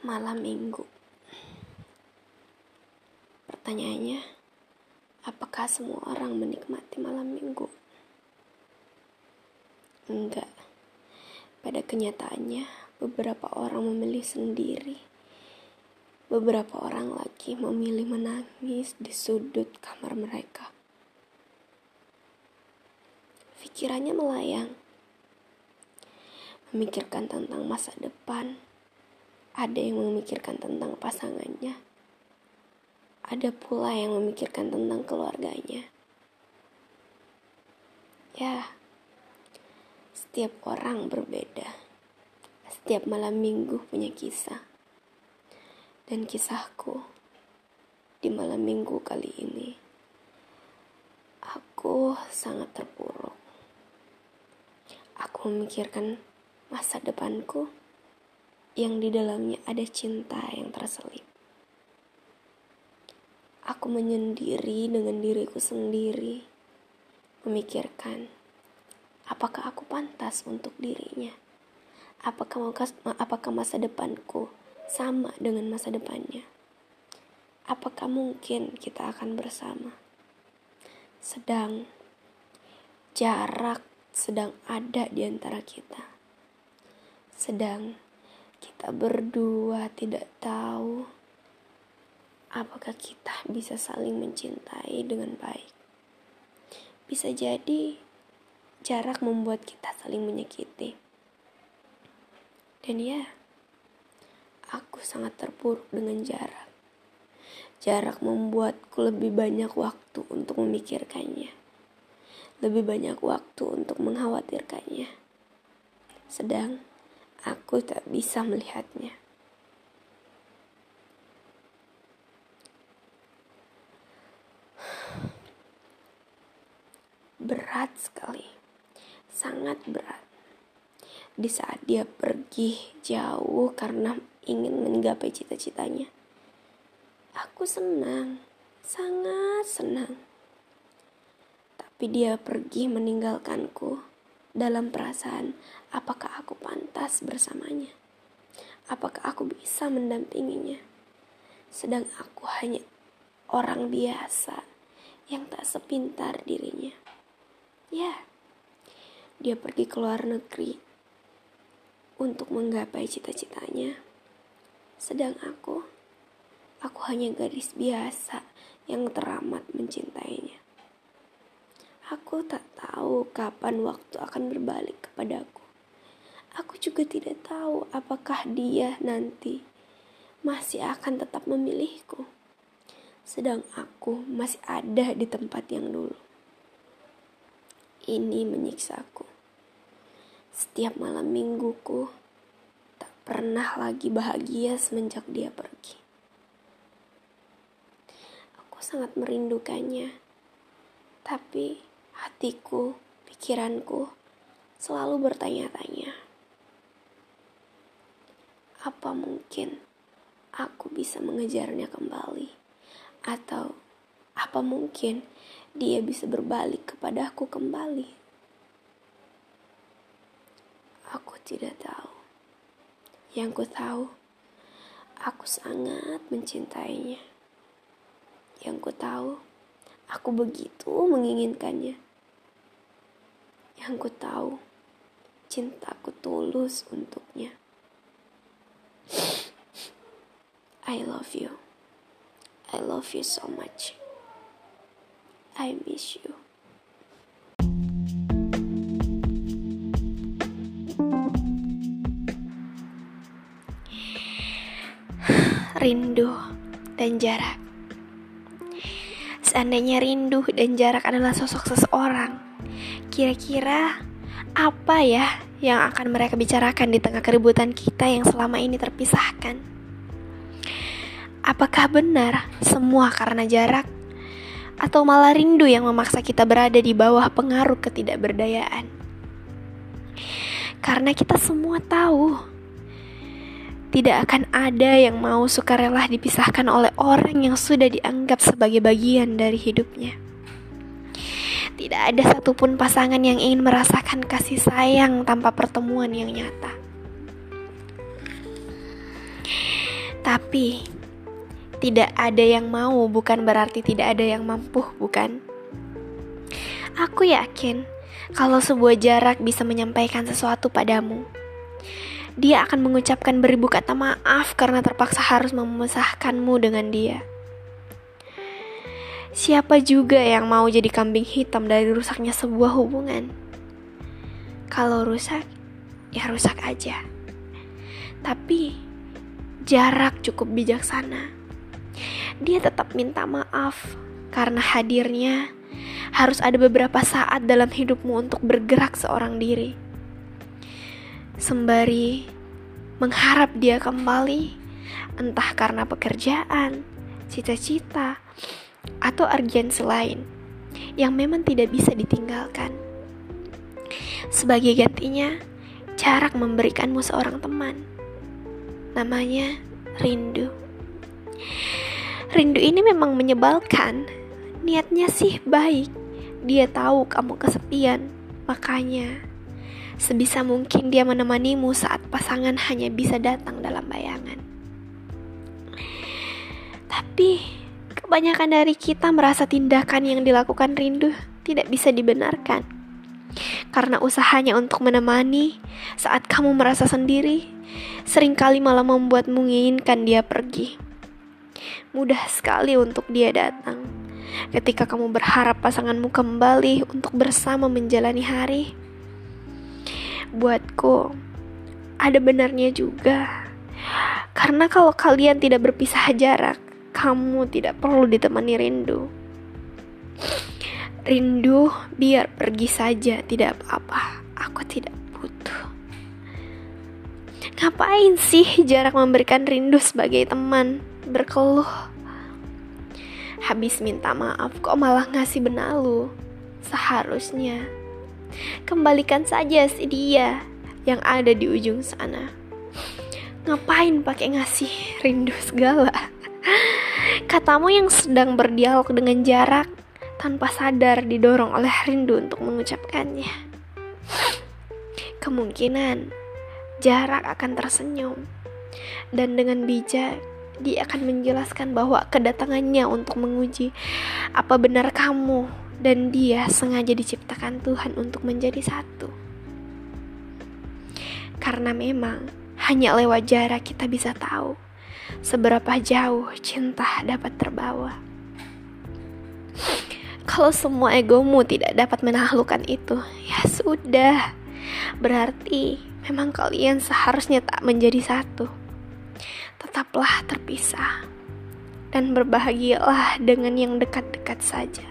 Malam minggu. Pertanyaannya Apakah semua orang menikmati malam minggu? Enggak. Pada kenyataannya Beberapa orang memilih sendiri. Beberapa orang lagi memilih menangis di sudut kamar mereka. Pikirannya melayang. Memikirkan tentang masa depan ada yang memikirkan tentang pasangannya. Ada pula yang memikirkan tentang keluarganya. Ya, setiap orang berbeda. Setiap malam minggu punya kisah. Dan kisahku di malam minggu kali ini, aku sangat terpuruk. Aku memikirkan masa depanku yang di dalamnya ada cinta yang terselip. Aku menyendiri dengan diriku sendiri, memikirkan apakah aku pantas untuk dirinya. Apakah apakah masa depanku sama dengan masa depannya? Apakah mungkin kita akan bersama? Sedang jarak sedang ada di antara kita. Sedang kita berdua tidak tahu apakah kita bisa saling mencintai dengan baik. Bisa jadi jarak membuat kita saling menyakiti. Dan ya, aku sangat terpuruk dengan jarak. Jarak membuatku lebih banyak waktu untuk memikirkannya. Lebih banyak waktu untuk mengkhawatirkannya. Sedang aku tak bisa melihatnya. Berat sekali, sangat berat. Di saat dia pergi jauh karena ingin menggapai cita-citanya, aku senang, sangat senang. Tapi dia pergi meninggalkanku dalam perasaan apakah aku pantas bersamanya? Apakah aku bisa mendampinginya? Sedang aku hanya orang biasa yang tak sepintar dirinya. Ya, dia pergi ke luar negeri untuk menggapai cita-citanya. Sedang aku, aku hanya gadis biasa yang teramat mencintainya. Aku tak tahu kapan waktu akan berbalik kepadaku. Aku juga tidak tahu apakah dia nanti masih akan tetap memilihku. Sedang aku masih ada di tempat yang dulu. Ini menyiksaku. Setiap malam mingguku tak pernah lagi bahagia semenjak dia pergi. Aku sangat merindukannya. Tapi hatiku, pikiranku selalu bertanya-tanya. Apa mungkin aku bisa mengejarnya kembali? Atau apa mungkin dia bisa berbalik kepadaku kembali? Aku tidak tahu. Yang ku tahu, aku sangat mencintainya. Yang ku tahu, aku begitu menginginkannya. Yang ku tahu, cintaku tulus untuknya. I love you. I love you so much. I miss you. Rindu dan jarak. Seandainya rindu dan jarak adalah sosok seseorang, Kira-kira apa ya yang akan mereka bicarakan di tengah keributan kita yang selama ini terpisahkan? Apakah benar semua karena jarak? Atau malah rindu yang memaksa kita berada di bawah pengaruh ketidakberdayaan? Karena kita semua tahu tidak akan ada yang mau sukarela dipisahkan oleh orang yang sudah dianggap sebagai bagian dari hidupnya. Tidak ada satupun pasangan yang ingin merasakan kasih sayang tanpa pertemuan yang nyata. Tapi tidak ada yang mau bukan berarti tidak ada yang mampu, bukan? Aku yakin kalau sebuah jarak bisa menyampaikan sesuatu padamu. Dia akan mengucapkan beribu kata maaf karena terpaksa harus memisahkanmu dengan dia. Siapa juga yang mau jadi kambing hitam dari rusaknya sebuah hubungan? Kalau rusak, ya rusak aja. Tapi jarak cukup bijaksana dia tetap minta maaf karena hadirnya harus ada beberapa saat dalam hidupmu untuk bergerak seorang diri. Sembari mengharap dia kembali, entah karena pekerjaan, cita-cita, atau urgensi lain yang memang tidak bisa ditinggalkan. Sebagai gantinya, jarak memberikanmu seorang teman. Namanya rindu. Rindu ini memang menyebalkan. Niatnya sih baik. Dia tahu kamu kesepian, makanya sebisa mungkin dia menemanimu saat pasangan hanya bisa datang dalam bayangan. Tapi kebanyakan dari kita merasa tindakan yang dilakukan rindu tidak bisa dibenarkan. Karena usahanya untuk menemani saat kamu merasa sendiri, sering kali malah membuat menginginkan dia pergi mudah sekali untuk dia datang. Ketika kamu berharap pasanganmu kembali untuk bersama menjalani hari, buatku ada benarnya juga. Karena kalau kalian tidak berpisah jarak, kamu tidak perlu ditemani rindu. Rindu biar pergi saja, tidak apa-apa. Aku tidak butuh. Ngapain sih jarak memberikan rindu sebagai teman? berkeluh. Habis minta maaf kok malah ngasih benalu. Seharusnya kembalikan saja si dia yang ada di ujung sana. Ngapain pakai ngasih rindu segala? Katamu yang sedang berdialog dengan jarak tanpa sadar didorong oleh rindu untuk mengucapkannya. Kemungkinan jarak akan tersenyum dan dengan bijak dia akan menjelaskan bahwa kedatangannya untuk menguji apa benar kamu dan dia sengaja diciptakan Tuhan untuk menjadi satu. Karena memang hanya lewat jarak kita bisa tahu seberapa jauh cinta dapat terbawa. Kalau semua egomu tidak dapat menaklukkan itu, ya sudah. Berarti memang kalian seharusnya tak menjadi satu tetaplah terpisah dan berbahagialah dengan yang dekat-dekat saja.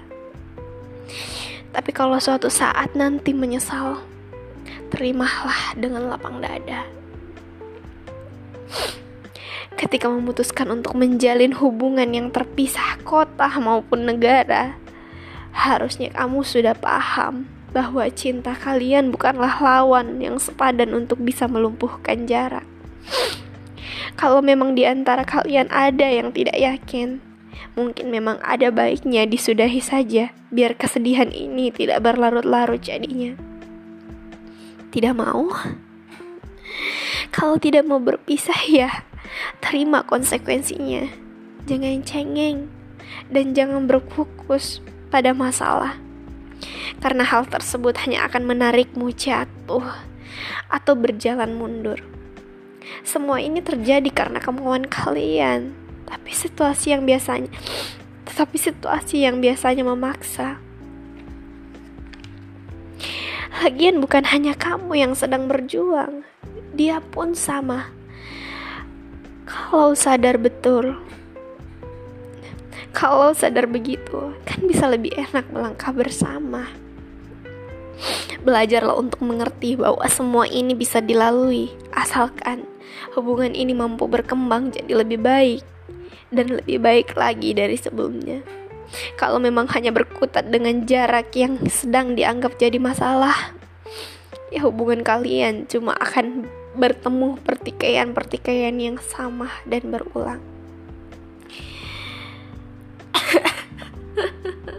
Tapi kalau suatu saat nanti menyesal, terimalah dengan lapang dada. Ketika memutuskan untuk menjalin hubungan yang terpisah kota maupun negara, harusnya kamu sudah paham bahwa cinta kalian bukanlah lawan yang sepadan untuk bisa melumpuhkan jarak. Kalau memang di antara kalian ada yang tidak yakin, mungkin memang ada baiknya disudahi saja, biar kesedihan ini tidak berlarut-larut jadinya. Tidak mau? Kalau tidak mau berpisah ya, terima konsekuensinya. Jangan cengeng dan jangan berfokus pada masalah. Karena hal tersebut hanya akan menarikmu jatuh atau berjalan mundur. Semua ini terjadi karena kemauan kalian. Tapi situasi yang biasanya tetapi situasi yang biasanya memaksa. Lagian bukan hanya kamu yang sedang berjuang, dia pun sama. Kalau sadar betul, kalau sadar begitu, kan bisa lebih enak melangkah bersama. Belajarlah untuk mengerti bahwa semua ini bisa dilalui, asalkan hubungan ini mampu berkembang jadi lebih baik dan lebih baik lagi dari sebelumnya. Kalau memang hanya berkutat dengan jarak yang sedang dianggap jadi masalah, ya hubungan kalian cuma akan bertemu pertikaian-pertikaian yang sama dan berulang.